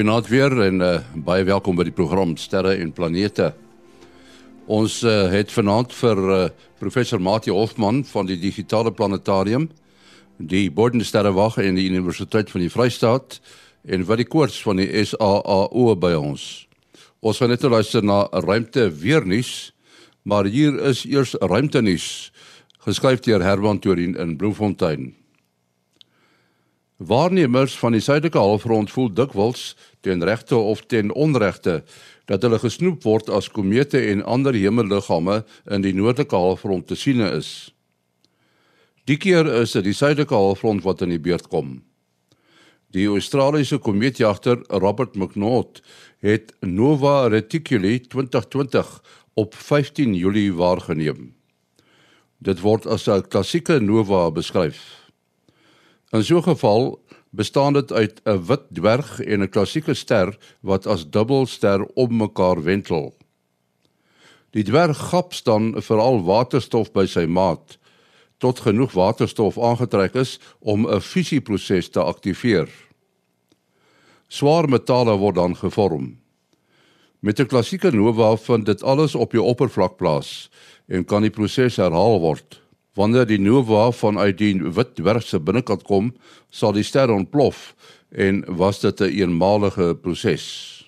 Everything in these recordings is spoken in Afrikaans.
goeienaand weer en uh, baie welkom by die program Sterre en Planete. Ons uh, het vanaand vir uh, professor Mati Hofman van die Digitale Planetarium, die Bodensterrewag en die Universiteit van die Vrystaat en wat die koers van die SAAO by ons. Ons gaan net luister na ruimte weer nuus, maar hier is eers ruimte nuus geskryf deur Herman Torin in Bloemfontein. Waarnemers van die suidelike halfrond voel dikwels ten regte of ten onregte dat hulle gesnoep word as komete en ander hemelliggame in die noordelike halfrond te sien is. Die keer is dit die suidelike halfrond wat in die beurt kom. Die Australiese komeetjagter Robert McNaught het Nova Reticuli 2020 op 15 Julie waargeneem. Dit word as 'n klassieke nova beskryf. In so 'n geval bestaan dit uit 'n wit dwerg en 'n klassieke ster wat as dubbelster om mekaar wentel. Die dwerg gaps dan veral waterstof by sy maat tot genoeg waterstof aangetrek is om 'n fusieproses te aktiveer. Swaar metale word dan gevorm. Met 'n klassieke nova vind dit alles op die oppervlak plaas en kan die proses herhaal word. Wanneer die nova vanuit die wit dwerg se binnekant kom, sal die ster ontplof en was dit 'n een eenmalige proses.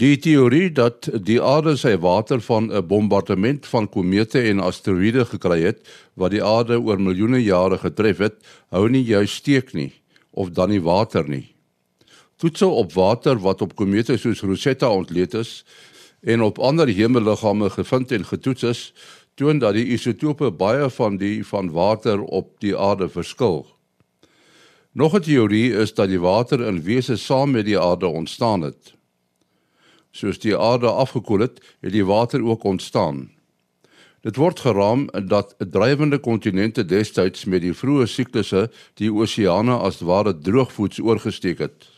Die teorie dat die aarde sy water van 'n bombardement van komete en asteroïde gekry het wat die aarde oor miljoene jare getref het, hou nie juist steek nie of dan nie water nie. Toetse op water wat op komete soos Rosetta ontleed is en op ander hemelliggame gevind en getoets is, toon dat die isotope baie van die van water op die aarde verskil. Nog 'n teorie is dat die water in wese saam met die aarde ontstaan het. Soos die aarde afgekoel het, het die water ook ontstaan. Dit word geraam dat drywende kontinente destyds met die vroeë siklusse die oseane as ware droogvoets oorgesteek het.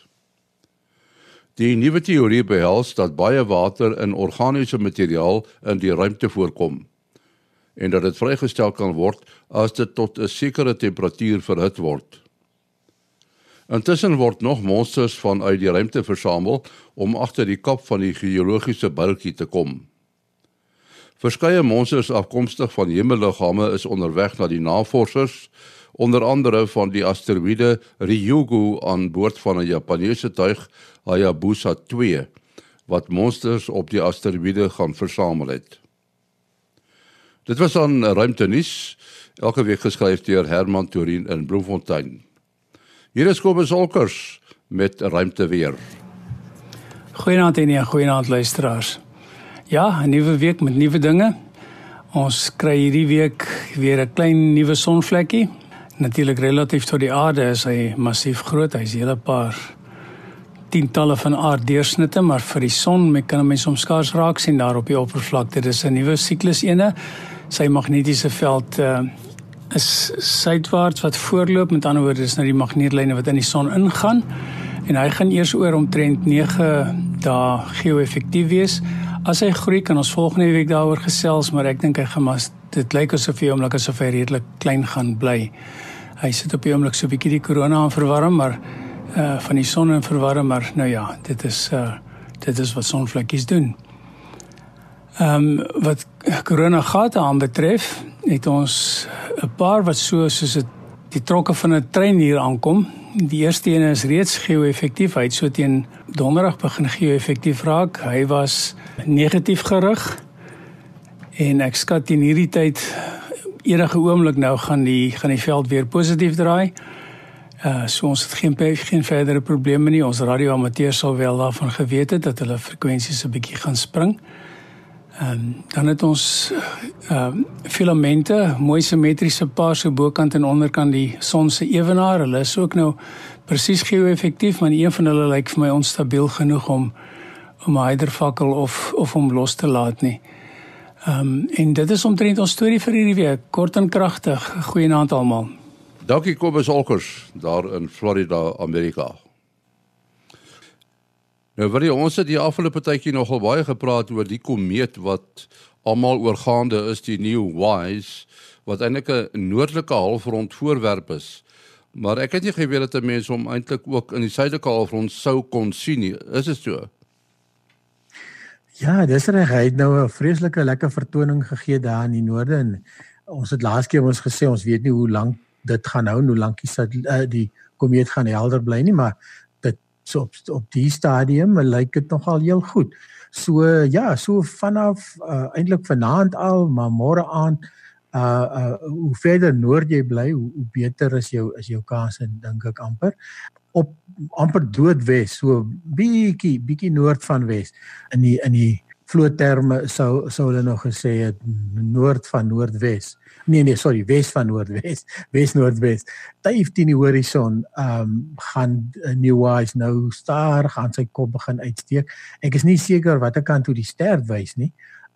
Die nuwe teorie behels dat baie water in organiese materiaal in die ruimte voorkom en dat dit vrygestel kan word as dit tot 'n sekere temperatuur verhit word. Intussen word nog monsters vanuit die ruimte versamel om agter die kap van die geologiese bultjie te kom. Verskeie monsters afkomstig van hemelliggame is onderweg na die navorsers, onder andere van die asteroïde Ryugu aan boord van 'n Japannese tuig Hayabusa 2 wat monsters op die asteroïde gaan versamel het. Dit was aan Ruimte nuus elke week geskryf deur Herman Torin in Bloemfontein. Hier is Kobus Olkers met Ruimte weer. Goeienaand en goeienaand luisteraars. Ja, 'n nuwe week met nuwe dinge. Ons kry hierdie week weer 'n klein nuwe sonvlekkie. Natuurlik relatief tot die aarde is hy massief groot. Hy's 'n hele paar tientalle van aarddeursnitte, maar vir die son, men kan mense soms skaars raak sien daar op die oppervlakte. Dit is 'n nuwe siklus ene sy magnetiese veld uh, is suidwaarts wat voorloop. Met ander woorde is nou die magneetlyne wat in die son ingaan. En hy gaan eers oor omtrent 9 dae geo-effektief wees. As hy groei kan ons volgende week daaroor gesels maar ek dink hy gaan maar dit lyk asof hy oomlik asof hy redelik klein gaan bly. Hy sit op die oomblik so 'n bietjie die korona aan verwarm maar uh van die son en verwarm maar nou ja dit is uh dit is wat sonvlekkies doen. Ehm um, wat corona gate aanbetref, het ons 'n paar wat so soos dit die trokke van 'n trein hier aankom. Die eerste een is reeds geo-effektief. Hy het so teen donderdag begin geo-effektief raak. Hy was negatief gerig. En ek skat in hierdie tyd enige oomblik nou gaan die gaan die veld weer positief draai. Uh so ons het geen geen verdere probleme nie. Ons radioamateurs sal wel daarvan geweet het dat hulle frekwensies 'n bietjie gaan spring. Ehm um, dan het ons ehm um, filamente, mooi simmetriese paar so bokant en onderkant die son se ewenaar. Hulle is ook nou presies geo-effektief, maar een van hulle lyk vir my onstabiel genoeg om om 'n hydervakkel of of om los te laat nie. Ehm um, en dit is omtrent ons storie vir hierdie week. Kort en kragtig. Goeienaand almal. Dankie Kobus Olkers daar in Florida, Amerika. Nou vir ons het die afgelope tydjie nogal baie gepraat oor die komeet wat almal oorgaande is die New WISE wat eintlik 'n noordelike halfrond voorwerp is Maar ek het nie geweet dat mense hom eintlik ook in die suidelike halfrond sou kon sien nie. Is dit so? Ja, dis reg. Hy het nou 'n vreeslike lekker vertoning gegee daar in die noorde en ons het laas keer ons gesê ons weet nie hoe lank dit gaan hou, hoe lank die uh, die komeet gaan helder bly nie, maar so op op die stadium lyk dit nogal heel goed. So ja, so vanaf uh, eintlik vanaand al, maar môre aand uh uh hoe verder noord jy bly, hoe, hoe beter is jou is jou kans en dink ek amper op amper doodwes, so bietjie bietjie noord van wes in die in die vlootterme sou sou hulle nog gesê het noord van noordwes. Nee nee, sorry, wes van noordwes, wes noordwes. Duif teen die horison, ehm um, gaan uh, New Wise nou staar gaan sy kop begin uitsteek. Ek is nie seker watter kant toe die ster wys nie.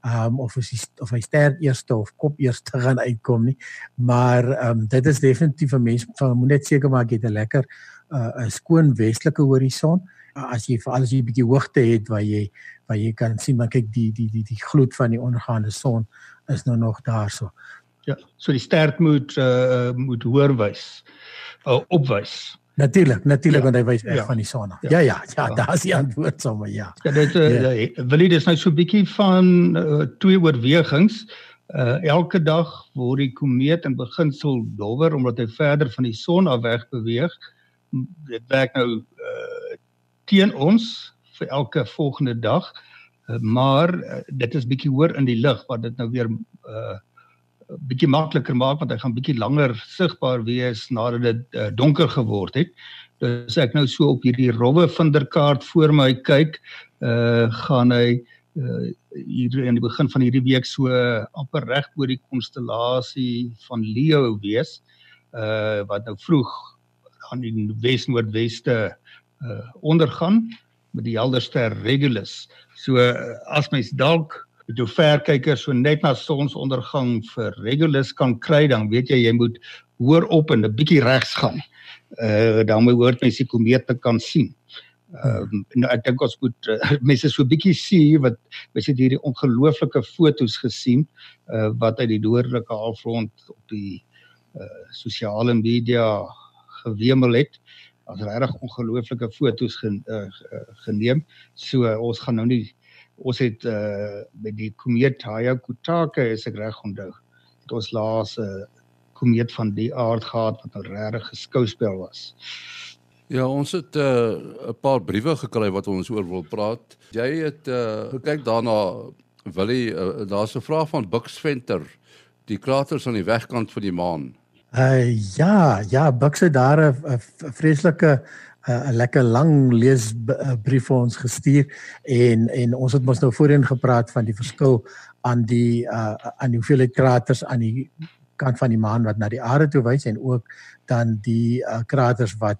Ehm um, of is die, of hy ster eerste of kop eerste gaan uitkom nie. Maar ehm um, dit is definitief 'n mens moet net seker maak jy het 'n lekker uh, 'n skoon westelike horison. As jy veral as jy 'n bietjie hoogte het waar jy waar jy kan sien maar kyk die die die die gloed van die ondergaande son is nou nog daarso. Ja, so die ster moet uh moet hoor wys. Uh, opwys. Natuurlik, natuurlik ja, want hy wys weg ja, van die son af. Ja, ja, ja, ja, ja. daar's die antwoord sommer ja. Ja, dit uh, ja. wil jy dis nou so 'n bietjie van uh, twee oorwegings. Uh elke dag word die komeet in beginsel dowwer omdat hy verder van die son af weg beweeg. Dit werk nou uh teen ons vir elke volgende dag. Uh, maar uh, dit is bietjie hoër in die lug wat dit nou weer uh bietjie makliker maak want hy gaan bietjie langer sigbaar wees nadat dit uh, donker geword het. Dus ek nou so op hierdie rowwe vinderkaart voor my kyk, uh gaan hy uh hier in die begin van hierdie week so amper reg oor die konstellasie van Leo wees. Uh wat nou vroeg aan die wes-noordweste uh ondergaan met die helderster Regulus. So as mens dalk met jou verkyker so net na sonsondergang vir Regulus kan kry, dan weet jy jy moet hoor op en 'n bietjie regs gaan. Uh dan moet mens die komete kan sien. Ehm uh, nou ek dink ons moet uh, mense so bietjie sien wat mens het hierdie ongelooflike fotos gesien uh wat uit die noordelike halfrond op die uh sosiale media gewemel het. As regtig ongelooflike foto's gen, uh, geneem. So uh, ons gaan nou nie ons het uh, met die komeet Hayakutake is ek reg onthou. Het ons laas 'n uh, komeet van die aard gehad wat nou regtig geskouspel was. Ja, ons het 'n uh, paar briewe gekry wat ons oor wil praat. Jy het uh, gekyk daarna Willie, uh, daar's 'n vraag van Buxventer. Die kraters aan die wegkant van die maan. Uh ja, ja, Bukse daar 'n vreeslike 'n lekker lang leesbrief vir ons gestuur en en ons het mos nou voorheen gepraat van die verskil aan die uh aan die hoeveelheid kraters aan die kant van die maan wat na die aarde toe wys en ook dan die uh, kraters wat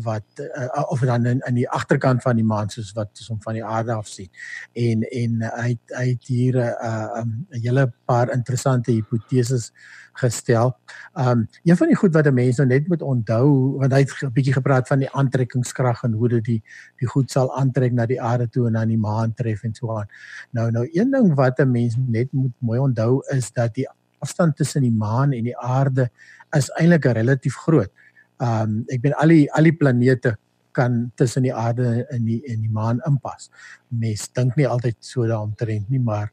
wat uh, of dan in, in die agterkant van die maan soos wat ons hom van die aarde af sien. En en hy hy het hier 'n uh, um, 'n hele paar interessante hipoteses gestel. Um een van die goed wat 'n mens nou net moet onthou, want hy het 'n bietjie gepraat van die aantrekkingskrag en hoe dit die die goed sal aantrek na die aarde toe en dan die maan tref en so aan. Nou nou een ding wat 'n mens net moet mooi onthou is dat die afstand tussen die maan en die aarde is eintlik relatief groot. Um ek ben al die al die planete kan tussen die aarde en die en die maan inpas. Mens dink nie altyd so daaromtrent nie, maar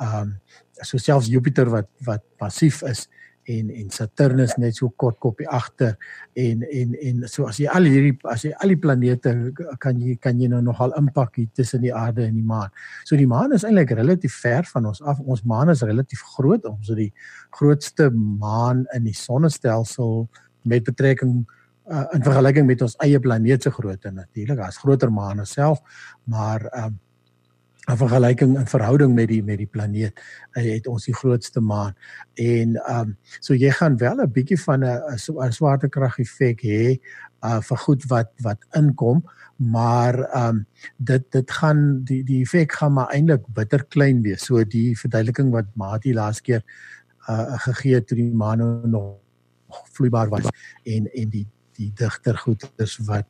um so selfs Jupiter wat wat passief is en en Saturnus net so kort kopie agter en en en so as jy al hierdie as jy al die planete kan jy kan jy nou nogal impak hier tussen die aarde en die maan. So die maan is eintlik relatief ver van ons af. Ons maan is relatief groot, ons is die grootste maan in die sonnestelsel met betrekking uh, in vergelyking met ons eie planeet se grootte natuurlik as groter maan self maar um, in vergelyking in verhouding met die met die planeet uh, het ons die grootste maan. En um, so jy gaan wel 'n bietjie van 'n swaartekrag effek hê uh, vir goed wat wat inkom maar um, dit dit gaan die die effek gaan maar eintlik bitter klein wees. So die verduideliking wat Mati laas keer uh, gegee het toe die maan nou nog vloeibaar was en en die die digter goeders wat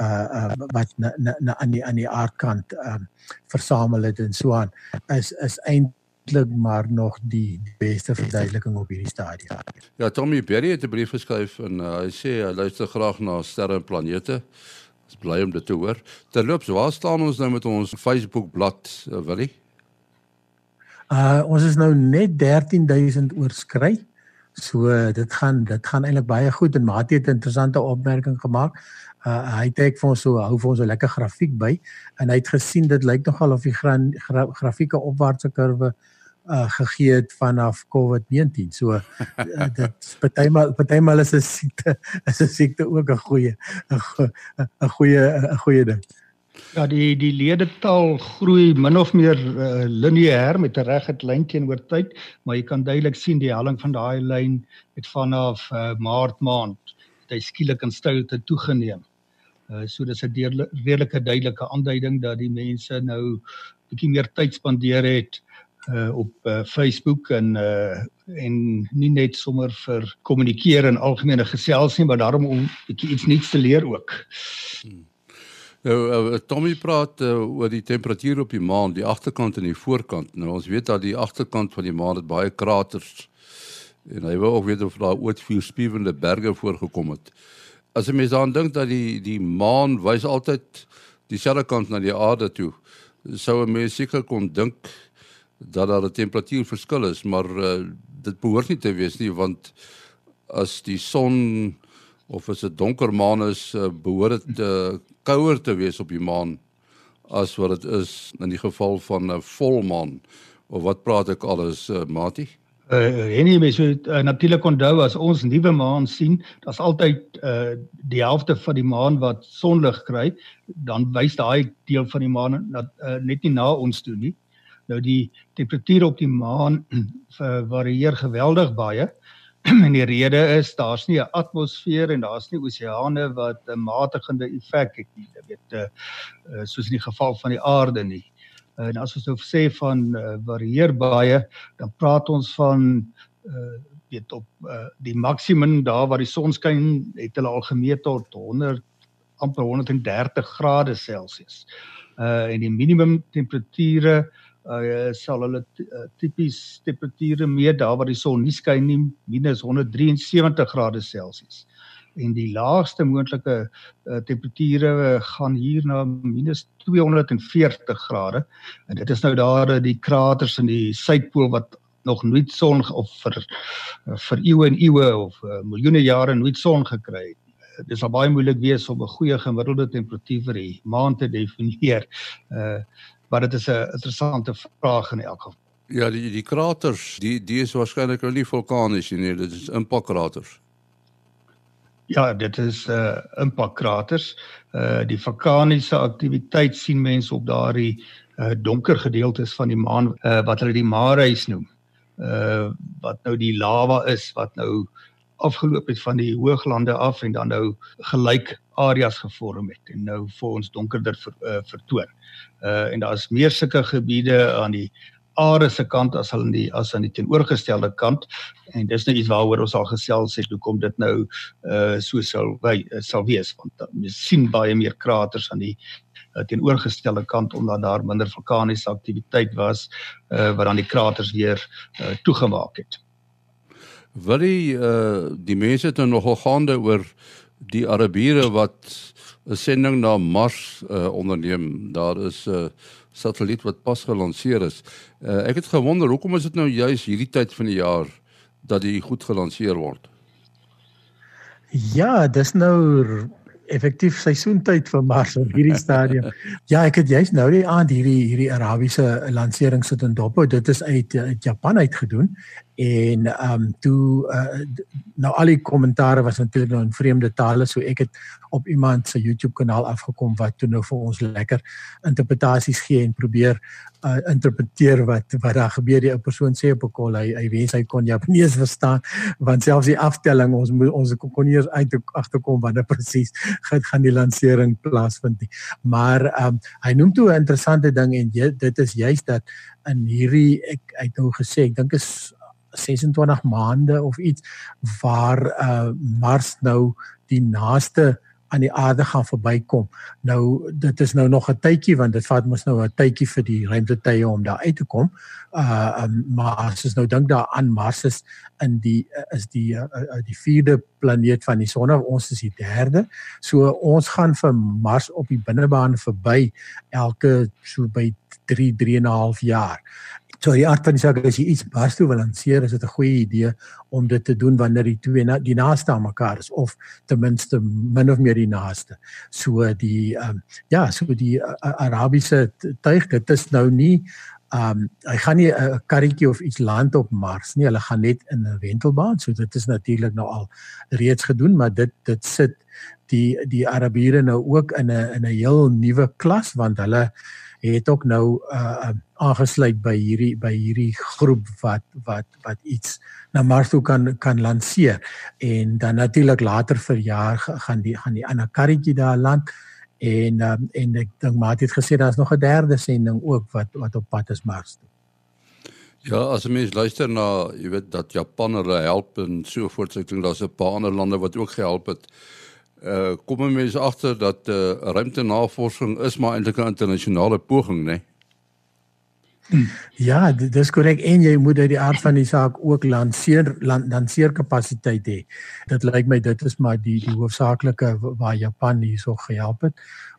uh uh wat na, na, na aan die aan die aardkant um uh, versamel het en so aan is is eintlik eintlik maar nog die, die beste verduideliking op hierdie stadium. Ja, Tommy Berry het 'n brief geskryf en uh, hy sê hy luister graag na sterre en planete. Ons bly om dit te hoor. Terloops, waar staan ons nou met ons Facebook bladsy, uh, Willie? Uh ons is nou net 13000 oorskry. So dit gaan dit gaan eintlik baie goed en Mati het 'n interessante opmerking gemaak. Uh hy het ek vir ons so hou vir ons 'n lekker grafiek by en hy het gesien dit lyk nogal of die gran, gra, grafieke opwaartse kurwe uh gegee het vanaf COVID-19. So uh, dit partymal partymal is 'n siekte is 'n siekte ook 'n goeie 'n goeie 'n goeie ding. Ja, die die ledetal groei min of meer uh, lineêr met 'n reguit lyn teenoor tyd, maar jy kan duidelik sien die helling van daai lyn het vanaf uh, Maart maand het hy skielik in stilte toegeneem. Uh, so dis 'n redelike duidelike aanduiding dat die mense nou bietjie meer tyd spandeer het uh, op uh, Facebook en uh, en nie net sommer vir kommunikeer en algemene gesels nie, maar daarom om bietjie iets nuuts te leer ook. Hmm. Nou uh, Tommy praat uh, oor die temperatuur op die maan, die agterkant en die voorkant. Nou ons weet dat die agterkant van die maan het baie kraters. En hy wou ook weet of daar ooit vier spiewende berge voorgekom het. As 'n mens daaraan dink dat die die maan wys altyd dieselfde kant na die aarde toe, sou 'n mens seker kon dink dat daar 'n temperatuurverskil is, maar uh, dit behoort nie te wees nie want as die son of as dit donker maan is, uh, behoort dit uh, kouer te wees op die maan as wat dit is in die geval van 'n volmaan of wat praat ek alles uh, Mati? Uh en jy mens moet uh, natuurlik onthou as ons nuwe maan sien, daar's altyd uh die helfte van die maan wat sonlig kry, dan wys daai deel van die maan dat uh, net nie na ons toe nie. Nou die temperatuur op die maan varieer geweldig baie. en die rede is daar's nie 'n atmosfeer en daar's nie oseane wat 'n matigende effek het nie. Jy weet uh, soos in die geval van die aarde nie. En as ons nou sê van uh, varieer baie, dan praat ons van uh, weet op uh, die maksimum daar waar die son skyn, het hulle al gemeet tot 100 amper 130 grade Celsius. Uh en die minimum temperature uh, sal hulle uh, tipies temperature meet daar waar die son nie skyn nie minus 173 grade Celsius. En die laagste moontlike uh, temperature uh, gaan hier na minus 240 grade. En dit is nou daar uh, die kraters in die suidpool wat nog nooit son of vir uh, vir eeue en eeue of uh, miljoene jare nooit son gekry het. Dit sal baie moeilik wees om 'n goeie gemiddelde temperatuur vir die maan te definieer. Uh maar dit is 'n interessante vraag in elk geval. Ja, die die kraters, die die is waarskynlik nou nie vulkanies nie, dit is impakkraters. Ja, dit is uh impakkraters. Uh die vulkaniese aktiwiteit sien mense op daardie uh donker gedeeltes van die maan uh wat hulle die mareis noem. Uh wat nou die lava is wat nou afgeloop het van die hooglande af en dan nou gelyk areas gevorm het en nou vir ons donkerder ver, uh, vertoon. Uh en daar's meer sulke gebiede aan die aarde se kant as in die as aan die teenoorgestelde kant en dis nou iets waaroor ons al gesels het hoekom dit nou uh so sal wy sal wees want jy sien baie meer kraters aan die uh, teenoorgestelde kant omdat daar minder vulkaniese aktiwiteit was uh wat dan die kraters weer uh, toegemaak het. Wil die uh die mense het nou nogal gaande oor die Arabiere wat 'n sending na Mars uh, onderneem. Daar is 'n uh, satelliet wat pas gelanseer is. Uh, ek het gewonder hoekom is dit nou juis hierdie tyd van die jaar dat dit goed gelanseer word? Ja, dis nou effektief seisoentyd vir Mars op hierdie stadium. ja, ek het juist nou die aand hierdie hierdie Arabiese lansering sit in dop. Dit is uit, uit Japan uit gedoen en ehm um, toe uh, nou al die kommentare was natuurlik nou in vreemde tale so ek het op iemand se YouTube kanaal afgekom wat toe nou vir ons lekker interpretasies gee en probeer uh, interpreteer wat wat daar gebeur. Die ou persoon sê op 'n kol hy hy wens hy kon Japanees verstaan want selfs die aftelling ons moet ons kon nie eens uit agterkom wanneer presies gaan gaan die lansering plaasvind nie. Maar um, hy noem toe 'n interessante ding en jy, dit is juist dat in hierdie ek het nou gesê ek dink is 26 maande of iets waar uh Mars nou die naaste aan die aarde gaan verbykom. Nou dit is nou nog 'n tydjie want dit vat mos nou 'n tydjie vir die ruimtetuie om daar uit te kom. Uh um, maar as ons nou dink daaraan Mars is in die is die uh, uh, die vierde planeet van die son, ons is die derde. So ons gaan vir Mars op die binnebaan verby elke so by 3 3 en 'n half jaar. So die aard van die saak is jy iets bas toe wil lanceer, is dit 'n goeie idee om dit te doen wanneer die twee na, die naaste aan mekaar is of ten minste min of meer die naaste. So die ehm um, ja, so die uh, Arabiese tuig, dit is nou nie ehm um, hy gaan nie 'n karretjie of iets land op Mars nie. Hulle gaan net in 'n wentelbaan. So dit is natuurlik nou al reeds gedoen, maar dit dit sit die die Arabiere nou ook in 'n in 'n heel nuwe klas want hulle het ook nou uh aangesluit by hierdie by hierdie groep wat wat wat iets na Mars toe kan kan lanseer en dan natuurlik later vir jaar gaan die gaan die ander karretjie daar land en um, en ek dink maar het gesê daar's nog 'n derde sending ook wat wat op pad is Mars toe. Ja, as mens luister na, jy weet dat Japan hulle help en so voort, ek dink daar's 'n paar ander lande wat ook gehelp het. Uh kom mense agter dat uh ruimtenavorsing is maar eintlik 'n internasionale poging, né? Nee? Ja, dis korrek en jy moet uit die aard van die saak ook lanseer lanseer kapasiteit hê. Dit lyk my dit is maar die die hoofsaaklike waar Japan hierso gehelp het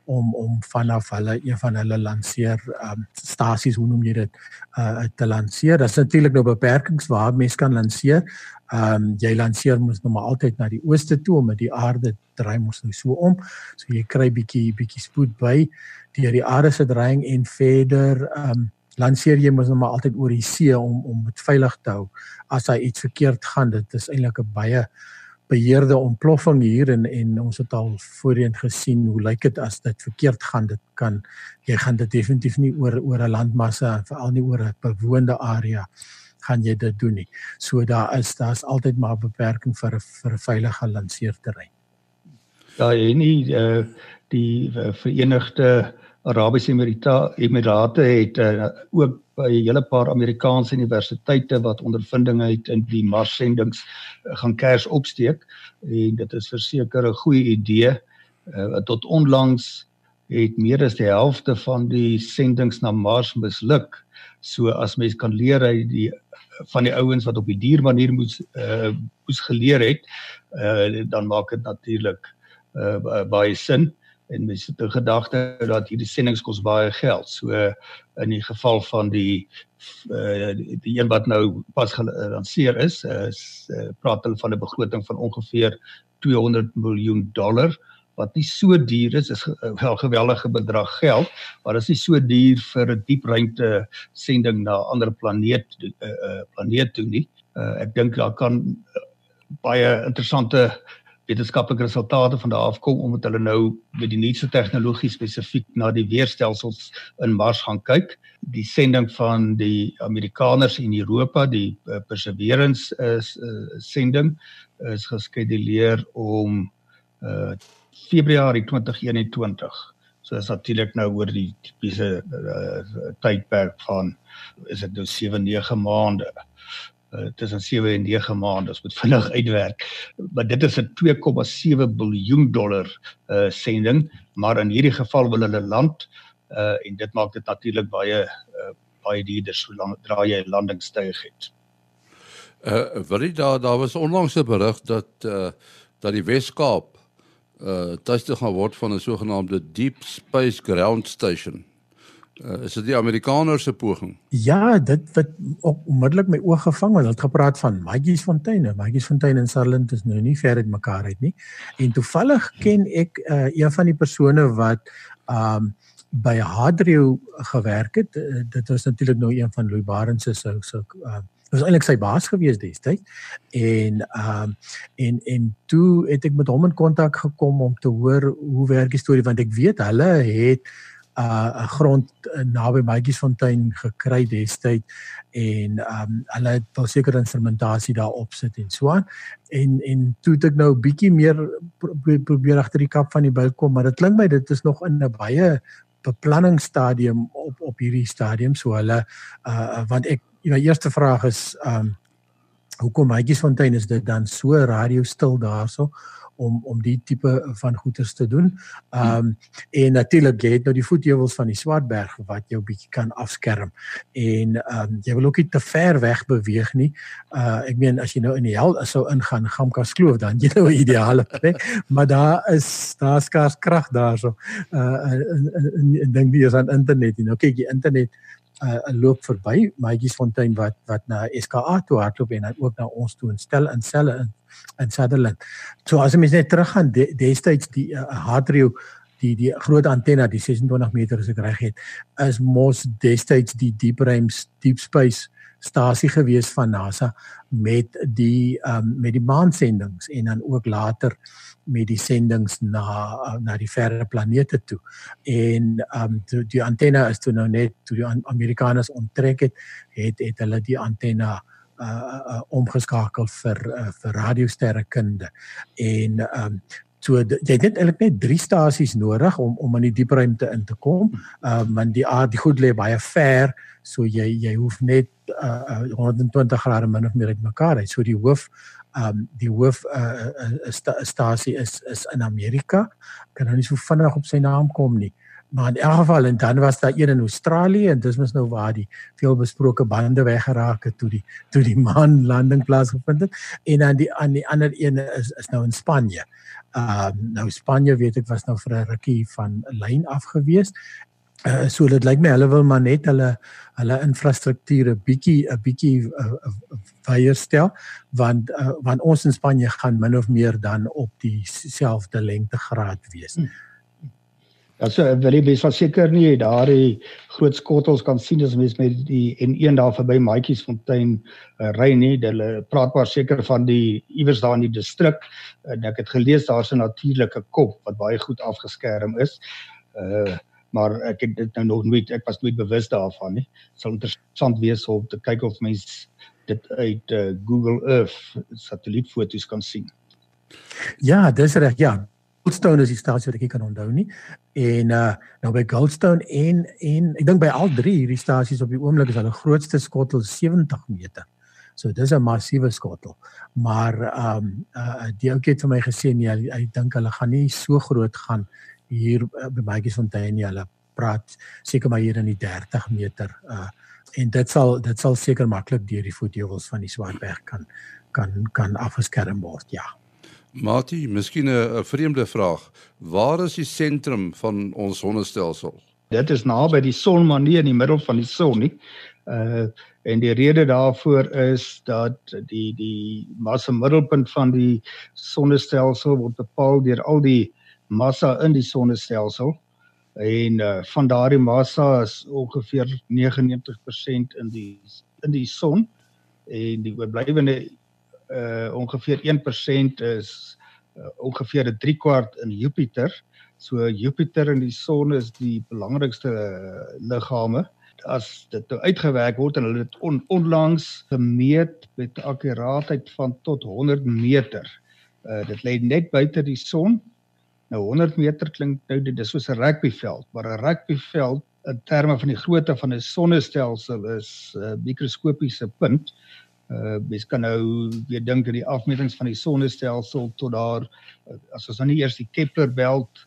om om vanaf hulle een van hulle lanseer um, stasies hoe noem jy dit uh te lanseer. Daar's natuurlik nou beperkings waar mense kan lanseer. Ehm um, jy lanseer mos nou maar altyd na die ooste toe omdat die aarde draai mos nou so om. So jy kry bietjie bietjie spoed by deur die aarde se draaiing en verder ehm um, lanseer jy mos nou maar altyd oor die see om om dit veilig te hou. As hy iets verkeerd gaan, dit is eintlik 'n baie beheerde ontploffing hier en en ons het al voorheen gesien hoe lyk dit as dit verkeerd gaan dit kan jy gaan dit definitief nie oor oor 'n landmassa veral nie oor 'n bewoonde area gaan jy dit doen nie. So daar is daar's altyd maar beperking vir 'n vir 'n veilige lanseerterrein. Ja, en uh, die uh, Verenigde Arabiese Emirate het uh, ook by 'n hele paar Amerikaanse universiteite wat ondervinding het in die Mars-sendings uh, gaan kers opsteek en dit is verseker 'n goeie idee. Uh, tot onlangs het meer as die helfte van die sendings na Mars misluk. So as mens kan leer uit die van die ouens wat op die dier manier moes uh moes geleer het, uh dan maak dit natuurlik uh baie sin en het 'n gedagte dat hierdie sendings kos baie geld. So in die geval van die uh, die een wat nou pas gelanseer is, is uh, praat hulle van 'n begroting van ongeveer 200 miljoen dollar wat nie so duur is, is wel geweldige bedrag geld, maar dit is nie so duur vir 'n diep ruimte sending na 'n ander planeet uh, uh, planeet toe nie. Uh, ek dink daar kan baie interessante wetenskaplike resultate van daar afkom omdat hulle nou met die nuutste tegnologie spesifiek na die weerstelsels in Mars gaan kyk. Die sending van die Amerikaners in Europa, die uh, Perseverance is uh, sending is geskeduleer om uh Februarie 2021. So is natuurlik nou oor die tipiese uh, tydperk van is dit nou 7 9 maande uh, tussen 7 en 9 maande as moet vinnig uitwerk. Maar dit is 'n 2,7 miljard dollar uh sending, maar in hierdie geval wil hulle land uh en dit maak dit natuurlik baie uh, baie duurder so lank dra jy 'n landingstuig het. Uh wil jy daar daar was onlangs 'n berig dat uh dat die Wes-Kaap uh tuiste gaan word van 'n sogenaamde Deep Space Ground Station. Uh, is dit die Amerikaners se poging? Ja, dit wat ook onmiddellik my oog gevang het, het gepraat van Maggiesfontein. Nou, Maggiesfontein en Sutherland is nou nie ver uit mekaar uit nie. En toevallig ken ek uh, een van die persone wat um by Hadrio gewerk het. Uh, dit was natuurlik nou een van Louis Barents se se so, uh, was eintlik sy baas gewees destyds en ehm um, en en toe het ek met hom in kontak gekom om te hoor hoe werk die storie want ek weet hulle het uh, grond uh, naby Maatjiesfontein gekry destyds en ehm um, hulle het wel seker instrumentasie daar op sit en so aan. En en toe het ek nou bietjie meer probeer, probeer agter die kap van die bil kom, maar dit klink my dit is nog in 'n baie beplanningsstadium op op hierdie stadium so hulle uh want ek die eerste vraag is ehm um, hoekom Maatjiesfontein is dit dan so radio stil daarso om om die tipe van goeders te doen. Ehm um, en natuurlik jy het nou die voetheuwels van die Swartberg wat jou bietjie kan afskerm. En ehm um, jy wil ook nie te ver weg beweeg nie. Uh ek meen as jy nou in die hel sou ingaan, Gamkas Kloof dan jy nou 'n ideale plek, maar daar is daar skaars krag daarso. Uh en dink nie is aan internet nie. Nou kyk jy internet uh, loop verby Maatjiesfontein wat wat na SKA toe hardloop en dan ook na ons toe instel in selle in in Sutherland. So as jy mens net teruggaan de, destyds die uh, Hadrio die die groot antenne die 26 meter as ek reg het is mos destyds die deep range deep space stasie gewees van NASA met die um, met die maansendings en dan ook later met die sendings na na die verre planete toe. En um die, die antenne is toe nou net toe die Amerikaners onttrek het, het het hulle die antenne uh, uh omgeskakel vir uh, vir radiosterrekunde en um so jy het net eintlik net drie stasies nodig om om in die diep ruimte in te kom um want die aard die goed lê baie ver so jy jy hoef net uh, uh 120 grade min of meer uitmekaar uit. So die hoof um die hoof uh, uh, sta, stasie is is in Amerika. Kan nou nie so vinnig op sy naam kom nie maar in elk geval en dan was daar een in Australië en dis mos nou waar die veelbesproke bande weggeraak het toe die toe die maan landing plaasgevind het en dan die aan die ander een is is nou in Spanje. Ehm uh, nou Spanje weet ek was nou vir 'n rukkie van lyn af gewees. Uh, so dit lyk my hulle wil maar net hulle hulle infrastrukture bietjie 'n bietjie veier stel want uh, want ons in Spanje gaan min of meer dan op dieselfde lengtegraad wees. Hmm. Ja, so wil jy beslis seker nie daar die groot skottels kan sien as mens met die N1 daar verby Maatjiesfontein uh, ry nie. Hulle praat maar seker van die iewers daar in die distrik en ek het gelees daar's 'n natuurlike kop wat baie goed afgeskerm is. Uh maar ek het dit nou nog nooit ek was nooit bewus daarvan nie. Sal interessant wees om te kyk of mens dit uit uh, Google Earth satellietfoto's kan sien. Ja, dis reg. Ja, Goldstone is die stasie wat ek kan onthou nie. En uh nou by Goldstone en en ek dink by al drie hierdie stasies op die oomblik is hulle grootste skottel 70 meter. So dis 'n massiewe skottel. Maar um uh die ou het vir my gesê nee, hy, hy dink hulle gaan nie so groot gaan hier uh, by Maatjiesfontein nie. Hulle praat seker maar hier in die 30 meter uh en dit sal dit sal seker maklik deur die voetjewels van die Swartberg kan kan kan afgeskerm word. Ja. Mati, miskien 'n vreemde vraag. Waar is die sentrum van ons sonnestelsel? Dit is naby die son, maar nie in die middel van die son nie. Uh en die rede daarvoor is dat die die massa middelpunt van die sonnestelsel word bepaal deur al die massa in die sonnestelsel en uh van daardie massa is ongeveer 99% in die in die son en die oorblywende uh ongeveer 1% is uh, ongeveer 'n 3 kwart in Jupiter. So Jupiter en die son is die belangrikste uh, liggame. As dit nou uitgewerk word en hulle dit on, onlangs gemeet met akkuraatheid van tot 100 meter. Uh dit lê net buite die son. Nou 100 meter klink nou dit is soos 'n rugbyveld, maar 'n rugbyveld in terme van die grootte van 'n sonnestelsel is 'n uh, mikroskopiese punt. Uh mens kan nou weer dink aan die afmetings van die sonnestelsel tot daar uh, as ons nou nie eers die Kepler belt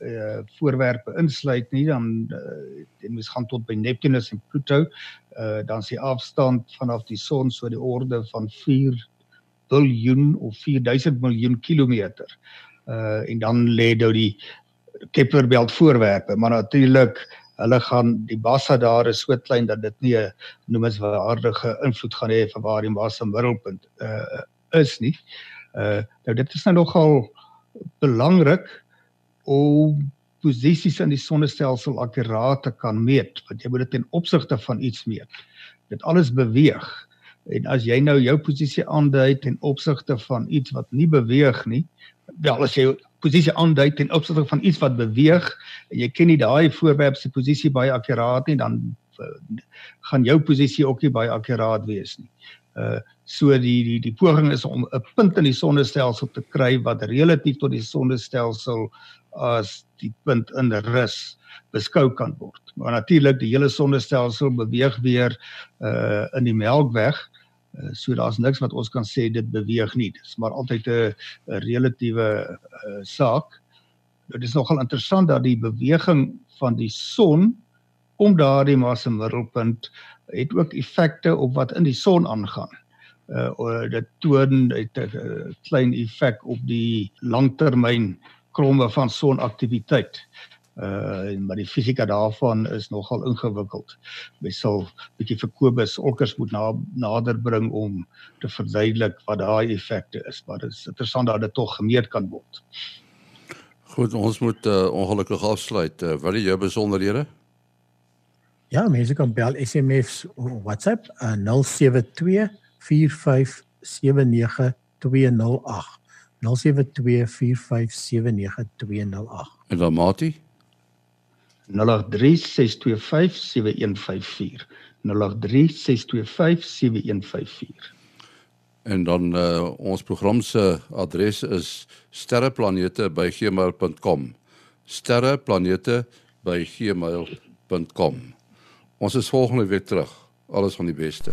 uh voorwerpe insluit nie dan uh, en mens gaan tot by Neptunus en Pluto uh dan is die afstand vanaf die son so die orde van 4 biljoen of 4000 miljoen kilometer. Uh en dan lê nou die Kepler belt voorwerpe maar natuurlik hulle gaan die massa daar is so klein dat dit nie 'n noemenswaardige invloed gaan hê van waar die massa middelpunt uh is nie. Uh nou dit is nou nogal belangrik om posisies in die sonnestelsel akkuraat te kan meet want jy moet dit ten opsigte van iets meet. Dit alles beweeg. En as jy nou jou posisie aandui ten opsigte van iets wat nie beweeg nie, wel as jy posisie aandui ten opsigte van iets wat beweeg jy ken nie daai voorwerp se posisie baie akkuraat nie dan uh, gaan jou posisie ook nie baie akkuraat wees nie. Uh so die die die poging is om 'n punt in die sonnestelsel te kry wat relatief tot die sonnestelsel as die punt in rus beskou kan word. Maar natuurlik die hele sonnestelsel beweeg weer uh in die Melkweg Uh, so daar's niks wat ons kan sê dit beweeg nie. Dit is maar altyd 'n relatiewe uh, saak. Dit is nogal interessant dat die beweging van die son om daardie massa middelpunt het ook effekte op wat in die son aangaan. Uh dit toon 'n klein effek op die langtermyn kromme van sonaktiwiteit. Uh maar die fisika daarvan is nogal ingewikkeld. Mens sal bietjie vir Kobus Olkers moet na, nader bring om te verduidelik wat daai effekte is, maar dit is interessant dat dit tog gemeet kan word. Goed, ons moet uh, ongelukkig afsluit. Uh, wat is jou besonderhede? Ja, mense kan bel SMS of WhatsApp uh, 072 4579 208. 072 4579208. En dan Mati? 0836257154. 0836257154. En dan uh, ons program se adres is sterreplanete@gmail.com. sterreplanete@gmail.com. Ons is volgende week terug. Alles van die beste.